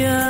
Yeah.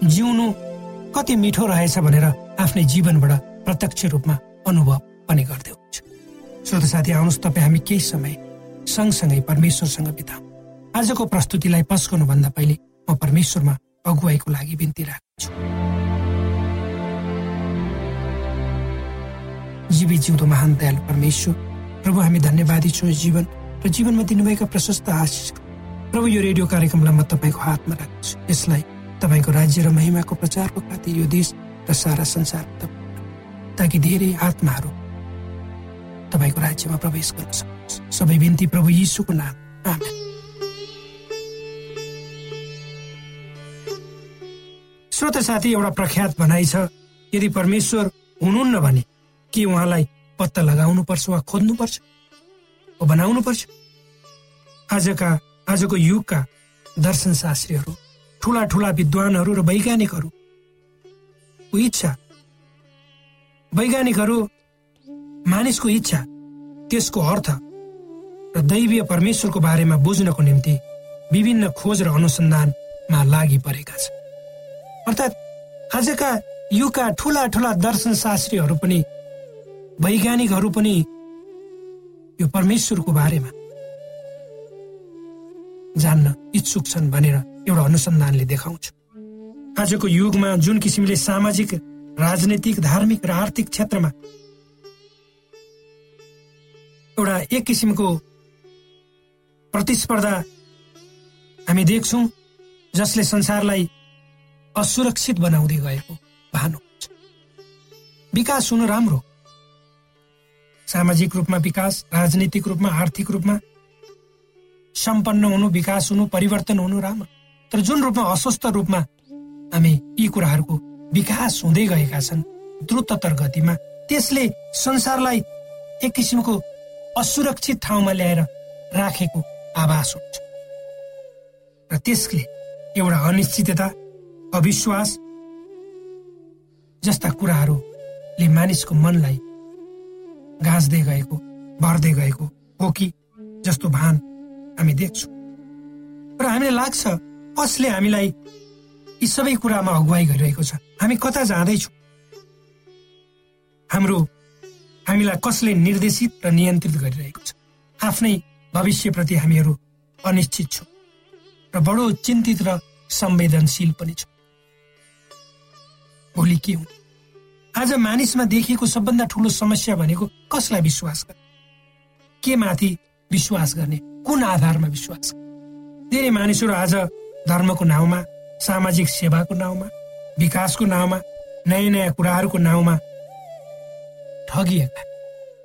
जिउनु कति मिठो रहेछ भनेर आफ्नै जीवनबाट प्रत्यक्ष रूपमा अनुभव पनि गर्दै हुन्छ। श्रोत साथी आउनुहोस् तपाईँ हामी केही समय सँगसँगै परमेश्वरसँग बिताउँ। आजको प्रस्तुतिलाई पस्कनुभन्दा पहिले म परमेश्वरमा अगुवाईको लागि बिन्ती राख्छु जीवी जिउँदो महान दयालु परमेश्वर प्रभु हामी धन्यवादी छौँ जीवन र जीवनमा दिनुभएका प्रशस्त आशिष। प्रभु यो रेडियो कार्यक्रमलाई म तपाईँको हातमा राख्छु यसलाई तपाईँको राज्य र महिमाको प्रचारको खातिर यो देश र सारा संसार ताकि धेरै आत्माहरू तपाईँको राज्यमा प्रवेश गर्न सकोस्। सबै बिन्ती प्रभु यीशुको नाम। आमेन। श्रोत साथी एउटा प्रख्यात भनाइ छ। यदि परमेश्वर हुनुहुन्न भने के उहाँलाई पत्ता लगाउनु पर्छ वा खोज्नु पर्छ वा बनाउनु पर्छ आजका आजको युगका दर्शन शास्त्रीहरू ठुला ठुला विद्वानहरू र वैज्ञानिकहरू। इच्छा? वैज्ञानिकहरू मानिसको इच्छा त्यसको अर्थ र दैवीय परमेश्वरको बारेमा बुझ्नको निम्ति विभिन्न खोज र अनुसन्धानमा लागि परेका छन्। अर्थात् आजका युगका ठुला ठुला दर्शन शास्त्रीहरू पनि वैज्ञानिकहरू पनि यो परमेश्वरको बारेमा जान्न इच्छुक छन् भनेर एउटा अनुसन्धानले देखाउँछ। आजको युगमा जुन किसिमले सामाजिक राजनैतिक धार्मिक र आर्थिक क्षेत्रमा एउटा एक किसिमको प्रतिस्पर्धा हामी देख्छौँ जसले संसारलाई असुरक्षित बनाउँदै गएको भान विकास हुनु राम्रो। सामाजिक रूपमा विकास राजनीतिक रूपमा आर्थिक रूपमा सम्पन्न हुनु विकास हुनु परिवर्तन हुनु राम्रो। तर जुन रूपमा अस्वस्थ रूपमा हामी यी कुराहरूको विकास हुँदै गएका छन् द्रुततर गतिमा त्यसले संसारलाई एक किसिमको असुरक्षित ठाउँमा ल्याएर राखेको आभास हुन्छ। र त्यसले एउटा अनिश्चितता अविश्वास जस्ता कुराहरूले मानिसको मनलाई गाँच्दै गएको भर्दै गएको हो कि जस्तो भान हामी देख्छौँ। र हामीलाई लाग्छ कसले हामीलाई यी सबै कुरामा अगुवाई गरिरहेको छ? हामी कता जाँदैछौँ? हाम्रो हामीलाई कसले निर्देशित र नियन्त्रित गरिरहेको छ? आफ्नै भविष्यप्रति हामीहरू अनिश्चित छौँ र बडो चिन्तित र संवेदनशील पनि छौँ। भोलि के हुन् आज मानिसमा देखिएको सबभन्दा ठुलो समस्या भनेको कसलाई विश्वास गर्ने? के माथि विश्वास गर्ने? कुन आधारमा विश्वास धेरै मानिसहरू आज धर्मको नाउँमा सामाजिक सेवाको नाउँमा विकासको नाउँमा नयाँ नयाँ कुराहरूको नाउँमा ठगिएका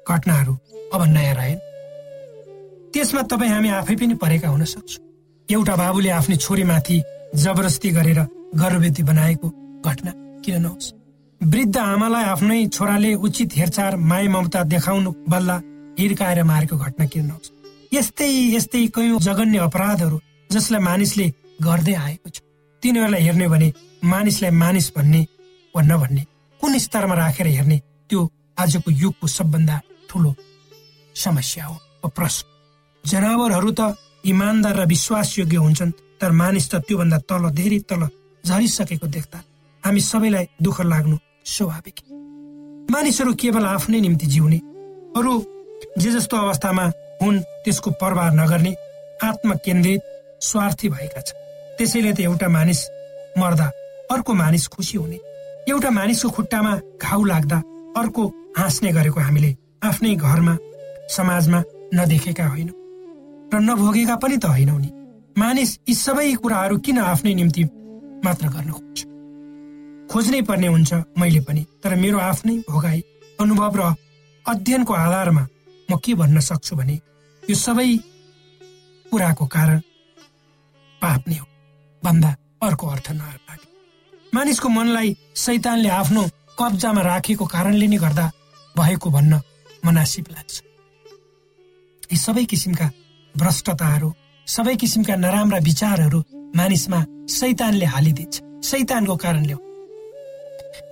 घटनाहरू अब नयाँ रहेन। त्यसमा तपाईँ हामी आफै पनि परेका हुन सक्छौँ। एउटा बाबुले आफ्नो छोरीमाथि जबरजस्ती गरेर गर्भवती बनाएको घटना किन नहोस्? वृद्ध आमालाई आफ्नै छोराले उचित हेरचाह माया ममता देखाउनु बल्ला हिर्काएर मारेको घटना किन नहोस्? यस्तै यस्तै कयौँ जघन्य अपराधहरू जसलाई मानिसले गर्दै आएको छ। तिनीहरूलाई हेर्ने भने मानिसलाई मानिस भन्ने वा नभन्ने कुन स्तरमा राखेर हेर्ने त्यो आजको युगको सबभन्दा ठुलो समस्या हो प्रश्न। जनावरहरू त इमान्दार र विश्वासयोग्य हुन्छन् तर मानिस त त्योभन्दा तल धेरै तल झरिसकेको देख्दा हामी सबैलाई दुःख लाग्नु स्वाभाविक। मानिसहरू केवल आफ्नै निम्ति जिउने अरू जे जस्तो अवस्थामा हुन् त्यसको प्रभाव नगर्ने आत्मकेन्द्रित स्वार्थी भएका छन्। त्यसैले त एउटा मानिस मर्दा अर्को मानिस खुसी हुने। एउटा मानिसको खुट्टामा घाउ लाग्दा अर्को हाँस्ने गरेको हामीले आफ्नै घरमा समाजमा नदेखेका होइनौँ। र नभोगेका पनि त होइनौ नि। मानिस यी सबै कुराहरू किन आफ्नै निम्ति मात्र गर्न खोज्छ? खोज्नै पर्ने हुन्छ मैले पनि तर मेरो आफ्नै भोगाई अनुभव र अध्ययनको आधारमा म के भन्न सक्छु भने यो सबै कुराको कारण पाप नै हो। भन्दा अर्को अर्थ नलागे मानिसको मनलाई सैतानले आफ्नो कब्जामा राखेको कारणले नै गर्दा भएको भन्न मनासिब लाग्छ। यी सबै किसिमका भ्रष्टताहरू सबै किसिमका नराम्रा विचारहरू मानिसमा सैतानले हालिदिन्छ। सैतानको कारणले हो।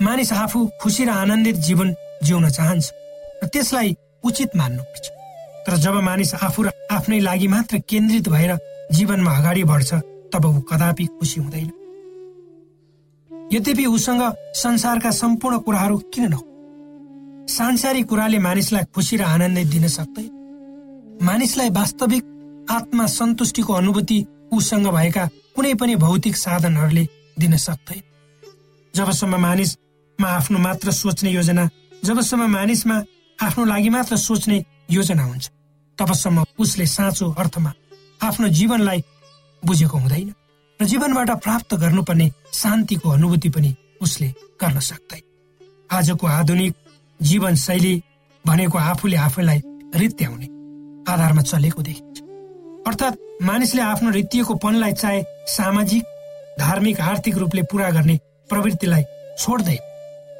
मानिस आफू खुसी र आनन्दित जीवन जिउन चाहन्छ र त्यसलाई उचित मान्नुपर्छ। तर जब मानिस आफू र आफ्नै लागि मात्र केन्द्रित भएर जीवनमा अगाडि बढ्छ तब ऊ कदापि खुसी हुँदैन। यद्यपि उसँग संसारका सम्पूर्ण कुराहरू किन नहो सांसारिक कुराले मानिसलाई खुसी र आनन्द दिन सक्दैन। मानिसलाई वास्तविक आत्मा सन्तुष्टिको अनुभूति उसँग भएका कुनै पनि भौतिक साधनहरूले दिन सक्दैन। जबसम्म मानिसमा आफ्नो मात्र सोच्ने योजना जबसम्म मानिसमा आफ्नो लागि मात्र सोच्ने योजना हुन्छ तबसम्म उसले साँचो अर्थमा आफ्नो जीवनलाई बुझेको हुँदैन र जीवनबाट प्राप्त गर्नुपर्ने शान्तिको अनुभूति पनि उसले गर्न सक्दैन। आजको आधुनिक जीवन शैली भनेको आफूले आफैलाई रित्याउने आधारमा चलेको देखिन्छ। अर्थात् मानिसले आफ्नो रित्तिएको पनलाई चाहे सामाजिक धार्मिक आर्थिक रूपले पूरा गर्ने प्रवृत्तिलाई छोड्दै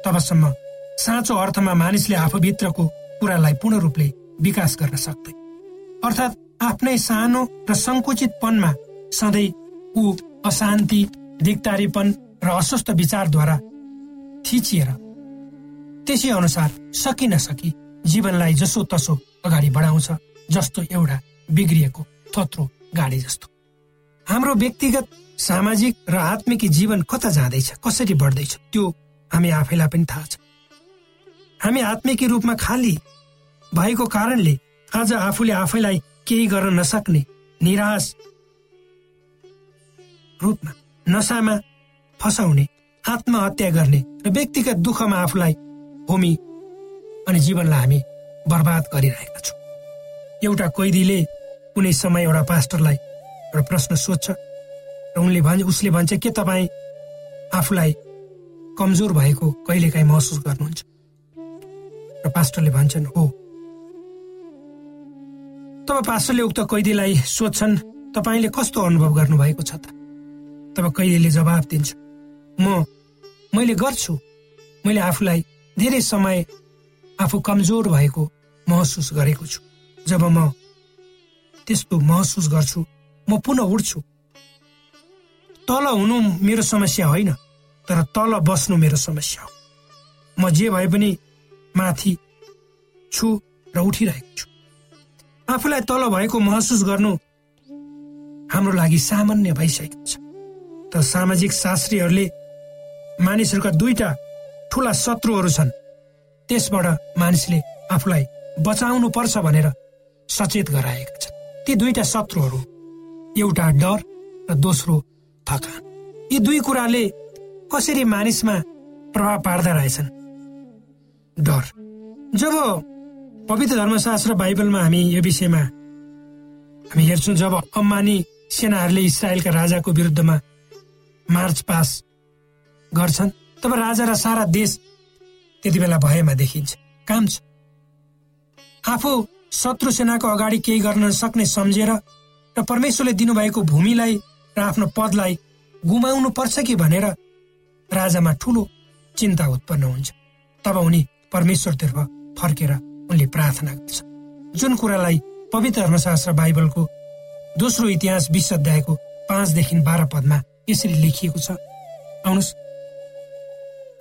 तबसम्म साँचो अर्थमा मानिसले आफूभित्रको कुरालाई पूर्ण रूपले विकास गर्न सक्दै अर्थात् आफ्नै सानो र सङ्कुचित पनमा सधैँ ऊ अशान्ति दिगदारीपन र अस्वस्थ विचारद्वारा थिचिएर त्यसै अनुसार सकि नसकी जीवनलाई जसो तसो अगाडि बढाउँछ जस्तो एउटा बिग्रिएको थत्रो गाडी जस्तो। हाम्रो व्यक्तिगत सामाजिक र आत्मिक जीवन कता जाँदैछ कसरी बढ्दैछ त्यो हामी आफैलाई पनि थाहा छ। हामी आत्मिकी रूपमा खाली भएको कारणले आज आफूले आफैलाई केही गर्न नसक्ने निराश रूपमा नसामा फसाउने आत्महत्या गर्ने र व्यक्तिगत दुःखमा आफूलाई होमी अनि जीवनलाई हामी बर्बाद गरिरहेका छौँ। एउटा कैदीले कुनै समय एउटा पास्टरलाई एउटा प्रश्न सोध्छ र उनले भन्छ उसले भन्छ के तपाईँ आफूलाई कमजोर भएको कहिलेकाहीँ महसुस गर्नुहुन्छ? र पास्टरले भन्छन् हो। तब पास्टरले उक्त कैदीलाई सोध्छन् तपाईँले कस्तो अनुभव गर्नुभएको छ त? तब कैदीले जवाब दिन्छ। म मैले गर्छु। मैले आफूलाई धेरै समय आफू कमजोर भएको महसुस गरेको छु। जब म त्यस्तो महसुस गर्छु म पुनः उठ्छु। तल हुनु मेरो समस्या होइन तर तल बस्नु मेरो समस्या हो। म जे भए पनि माथि छु र उठिरहेको छु। आफूलाई तल भएको महसुस गर्नु हाम्रो लागि सामान्य भइसकेको छ। तर सामाजिक शास्त्रीहरूले मानिसहरूका दुईटा ठुला शत्रुहरू छन्। त्यसबाट मानिसले आफूलाई बचाउनु पर्छ भनेर सचेत गराएका छन्। ती दुईटा शत्रुहरू एउटा डर र दोस्रो थकान। यी दुई कुराले कसरी मानिसमा प्रभाव पार्दा रहेछन्? डर। जब पवित्र धर्मशास्त्र बाइबलमा हामी यो विषयमा हामी हेर्छौँ जब अम्मानी सेनाहरूले इसरायलका राजाको विरुद्धमा मार्च पास गर्छन्। तब राजा र सारा देश त्यति बेला भएमा देखिन्छ। काम छ। आफू शत्रु सेनाको अगाडि केही गर्न सक्ने सम्झेर र परमेश्वरले दिनुभएको भूमिलाई र आफ्नो पदलाई गुमाउनु पर्छ कि भनेर राजामा ठुलो चिन्ता उत्पन्न हुन्छ। तब उनी परमेश्वरतर्फ फर्केर उनले प्रार्थना गर्छ। जुन कुरालाई पवित्र धर्मशास्त्र बाइबलको दोस्रो इतिहास अध्यायको पाँचदेखि बाह्र पदमा यसरी लेखिएको छ। आउनुहोस्।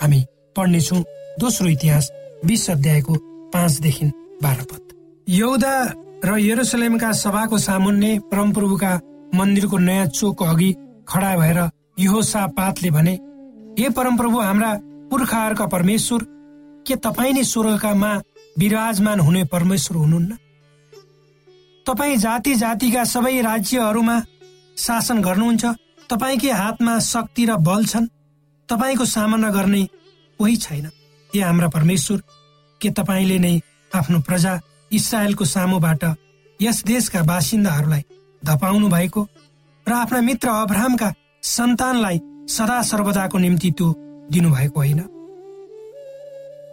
हामी पढ्नेछौँ दोस्रो इतिहास विश्व अध्यायको पाँचदेखि बाह्र पद। यौदा र यरुसलेमका सभाको सामुन्ने परमप्रभुका मन्दिरको नयाँ चोकको अघि खडा भएर यो पातले भने हे परमप्रभु हाम्रा पुर्खाहरूका परमेश्वर के तपाईँ नै स्वर्गकामा विराजमान हुने परमेश्वर हुनुहुन्न? तपाईँ जाति जातिका सबै राज्यहरूमा शासन गर्नुहुन्छ? तपाईँकै हातमा शक्ति र बल छन्। तपाईँको सामना गर्ने कोही छैन। ए हाम्रा परमेश्वर? के तपाईँले नै आफ्नो प्रजा इसरायलको सामुबाट यस देशका बासिन्दाहरूलाई धपाउनु भएको र आफ्ना मित्र अब्राहमका सन्तानलाई सदा सर्वदाको निम्ति त्यो दिनुभएको होइन?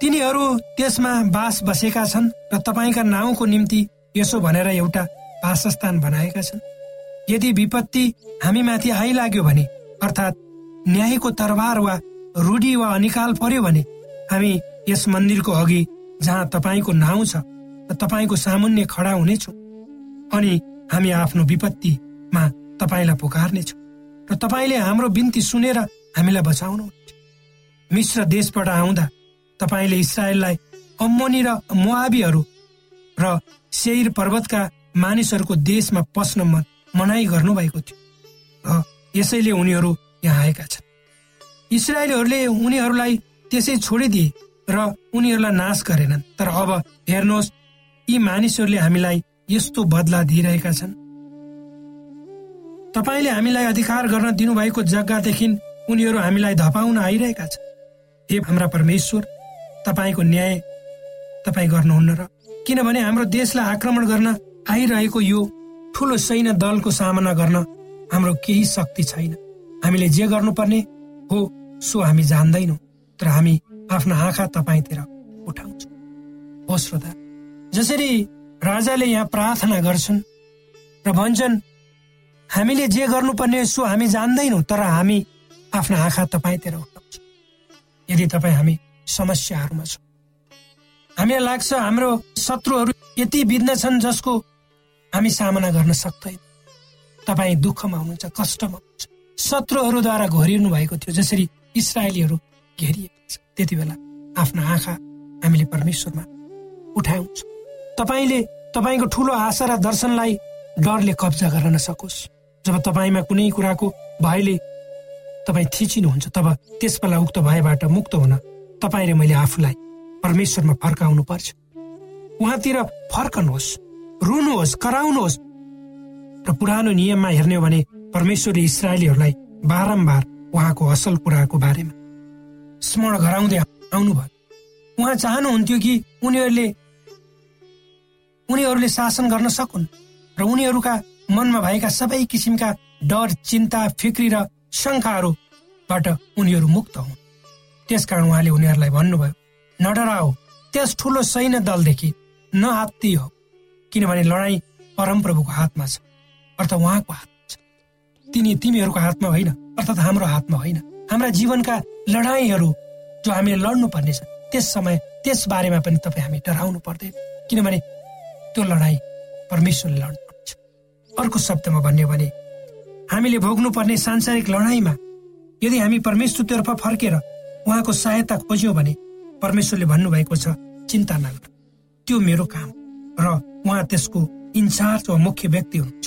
तिनीहरू त्यसमा बास बसेका छन् र तपाईँका नाउँको निम्ति यसो भनेर एउटा वासस्थान बनाएका छन्। यदि विपत्ति हामीमाथि आइलाग्यो भने अर्थात् न्यायको तरबार वा रूढी वा अनिकाल पर्यो भने हामी यस मन्दिरको अघि जहाँ तपाईँको नाउँ छ र तपाईँको सामुन्य खडा हुनेछौँ। अनि हामी आफ्नो विपत्तिमा तपाईँलाई पुकार्नेछौँ र तपाईँले हाम्रो बिन्ती सुनेर हामीलाई बचाउनु मिश्र देशबाट आउँदा तपाईँले इसरायललाई अम्मोनी र मुआबीहरू र शेर पर्वतका मानिसहरूको देशमा पस्न मनाइ गर्नुभएको थियो। र यसैले उनीहरू यहाँ आएका छन्। इसरायलीहरूले उनीहरूलाई त्यसै छोडिदिए र उनीहरूलाई नाश गरेनन्। तर अब हेर्नुहोस् यी मानिसहरूले हामीलाई यस्तो बदला दिइरहेका छन्। तपाईँले हामीलाई अधिकार गर्न दिनुभएको जग्गादेखि उनीहरू हामीलाई धपाउन आइरहेका छन्। हे हाम्रा परमेश्वर तपाईँको न्याय तपाईँ गर्नुहुन्न र किनभने हाम्रो देशलाई आक्रमण गर्न आइरहेको यो ठुलो सैन्य दलको सामना गर्न हाम्रो केही शक्ति छैन। हामीले जे गर्नुपर्ने हो सो हामी जान्दैनौँ तर हामी आफ्ना आँखा तपाईँतिर उठाउँछौँ। हो श्रोता जसरी राजाले यहाँ प्रार्थना गर्छन् र भन्छन् हामीले जे गर्नुपर्ने सो हामी जान्दैनौँ तर हामी आफ्ना आँखा तपाईँतिर उठाउँछौँ। यदि तपाईँ हामी समस्याहरूमा छौँ हामीलाई लाग्छ हाम्रो शत्रुहरू यति बित्न छन् जसको हामी सामना गर्न सक्दैन। तपाईँ दुःखमा हुनुहुन्छ कष्टमा हुनुहुन्छ। शत्रुहरूद्वारा घोरिनु भएको थियो जसरी इसरायलीहरू घेरिएको छ। त्यति बेला आफ्ना आँखा हामीले परमेश्वरमा उठाउँछ। तपाईँले तपाईँको ठुलो आशा र दर्शनलाई डरले कब्जा गर्न नसकोस्। जब तपाईँमा कुनै कुराको भयले तपाईँ थिचिनुहुन्छ तब त्यस बेला उक्त भयबाट मुक्त हुन तपाईँ र मैले आफूलाई परमेश्वरमा फर्काउनु पर्छ उहाँतिर फर्कनुहोस्। रुनुहोस् कराउनुहोस्। र पुरानो नियममा हेर्ने हो भने परमेश्वरले इसरायलीहरूलाई बारम्बार उहाँको असल कुराको बारेमा स्मरण गराउँदै आउनुभयो। उहाँ चाहनुहुन्थ्यो कि उनीहरूले उनीहरूले शासन गर्न सकुन् र उनीहरूका मनमा भएका सबै किसिमका डर चिन्ता फिक्री र शङ्काहरूबाट उनीहरू मुक्त हुन्। त्यसकारण उहाँले उनीहरूलाई भन्नुभयो नडराओ त्यस ठुलो सैन्य दलदेखि नआत्ती हो किनभने लडाईँ परमप्रभुको हातमा छ अर्थात् उहाँको हातमा छ। तिनी तिमीहरूको हातमा होइन अर्थात् हाम्रो हातमा होइन। हाम्रा जीवनका लडाईँहरू जो हामीले लड्नु पर्नेछ त्यस समय त्यस बारेमा पनि तपाईँ हामी डराउनु पर्दैन। किनभने त्यो लडाईँ परमेश्वरले लड्नुपर्छ अर्को शब्दमा भन्यो भने हामीले भोग्नु पर्ने सांसारिक लडाईँमा यदि हामी परमेश्वरतर्फ फर्केर उहाँको सहायता खोज्यौँ भने परमेश्वरले भन्नुभएको छ चिन्ता नगर। त्यो मेरो काम र उहाँ त्यसको इन्चार्ज वा मुख्य व्यक्ति हुनुहुन्छ।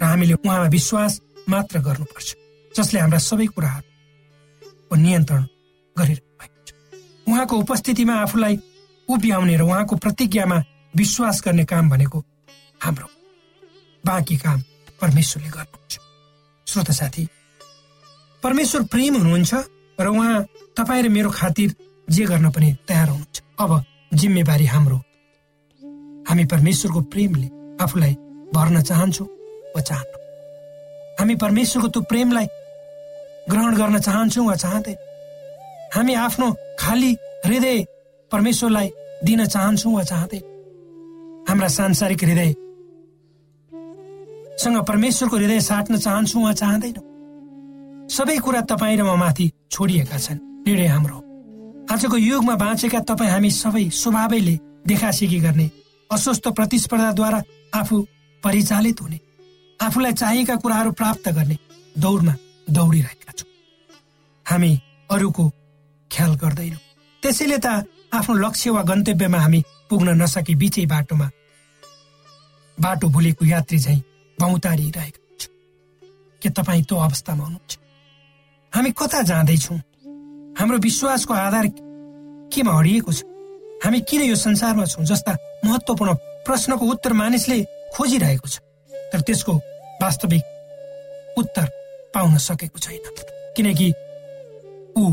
र हामीले उहाँमा विश्वास मात्र गर्नुपर्छ जसले हाम्रा सबै कुराहरूको नियन्त्रण गरिरहनु भएको छ उहाँको उपस्थितिमा आफूलाई उभ्याउने र उहाँको प्रतिज्ञामा विश्वास गर्ने काम भनेको हाम्रो बाँकी काम परमेश्वरले गर्नुहुन्छ। श्रोत साथी परमेश्वर प्रेम हुनुहुन्छ र उहाँ तपाईँ र मेरो खातिर जे गर्न पनि तयार हुनुहुन्छ। अब जिम्मेवारी हाम्रो हामी परमेश्वरको प्रेमले आफूलाई भर्न चाहन्छौँ वा चाहन्नु। हामी परमेश्वरको त्यो प्रेमलाई ग्रहण गर्न चाहन्छौँ वा चाहँदैन। हामी आफ्नो खाली हृदय परमेश्वरलाई दिन चाहन्छौँ वा चाहँदैन। हाम्रा सांसारिक हृदय सँग परमेश्वरको हृदय साट्न चाहन्छौँ वा चाहँदैनौँ। सबै कुरा तपाईँ र म माथि छोडिएका छन्। निर्णय हाम्रो आजको युगमा बाँचेका तपाईँ हामी सबै स्वभावैले देखासेखी गर्ने अस्वस्थ प्रतिस्पर्धाद्वारा आफू परिचालित हुने आफूलाई चाहिएका कुराहरू प्राप्त गर्ने दौडमा दौडिरहेका छौँ। हामी अरूको ख्याल गर्दैनौँ। त्यसैले त आफ्नो लक्ष्य वा गन्तव्यमा हामी पुग्न नसके बिचै बाटोमा बाटो भुलेको यात्री झै बहुतारिरहेको हुन्छ। के तपाईँ त्यो अवस्थामा हुनुहुन्छ? हामी कता जाँदैछौँ? हाम्रो विश्वासको आधार केमा हरिएको छ? हामी किन यो संसारमा छौँ जस्ता महत्वपूर्ण प्रश्नको उत्तर मानिसले खोजिरहेको छ? तर त्यसको वास्तविक उत्तर पाउन सकेको छैन। किनकि ऊ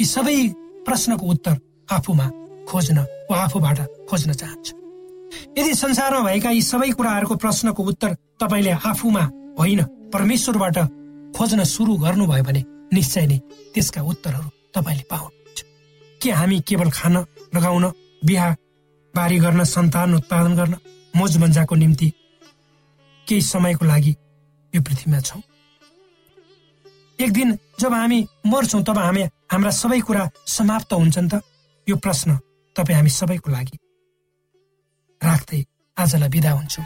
यी सबै प्रश्नको उत्तर आफूमा खोज्न वा आफूबाट खोज्न चाहन्छ। यदि संसारमा भएका यी सबै कुराहरूको प्रश्नको उत्तर तपाईँले आफूमा होइन परमेश्वरबाट खोज्न सुरु गर्नुभयो भने निश्चय नै त्यसका उत्तरहरू तपाईँले पाउनुहुन्छ। के हामी केवल खान लगाउन बिहा बारी गर्न सन्तान उत्पादन गर्न मोज मजाको निम्ति केही समयको लागि यो पृथ्वीमा छौँ। एक दिन जब हामी मर्छौँ तब हामी हाम्रा सबै कुरा समाप्त हुन्छन् त? यो प्रश्न तपाईँ हामी सबैको लागि राख्दै आजलाई बिदा हुन्छु।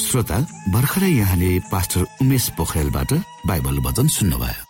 श्रोता भर्खरै यहाँले पास्टर उमेश पोखरेलबाट बाइबल वचन सुन्नुभयो।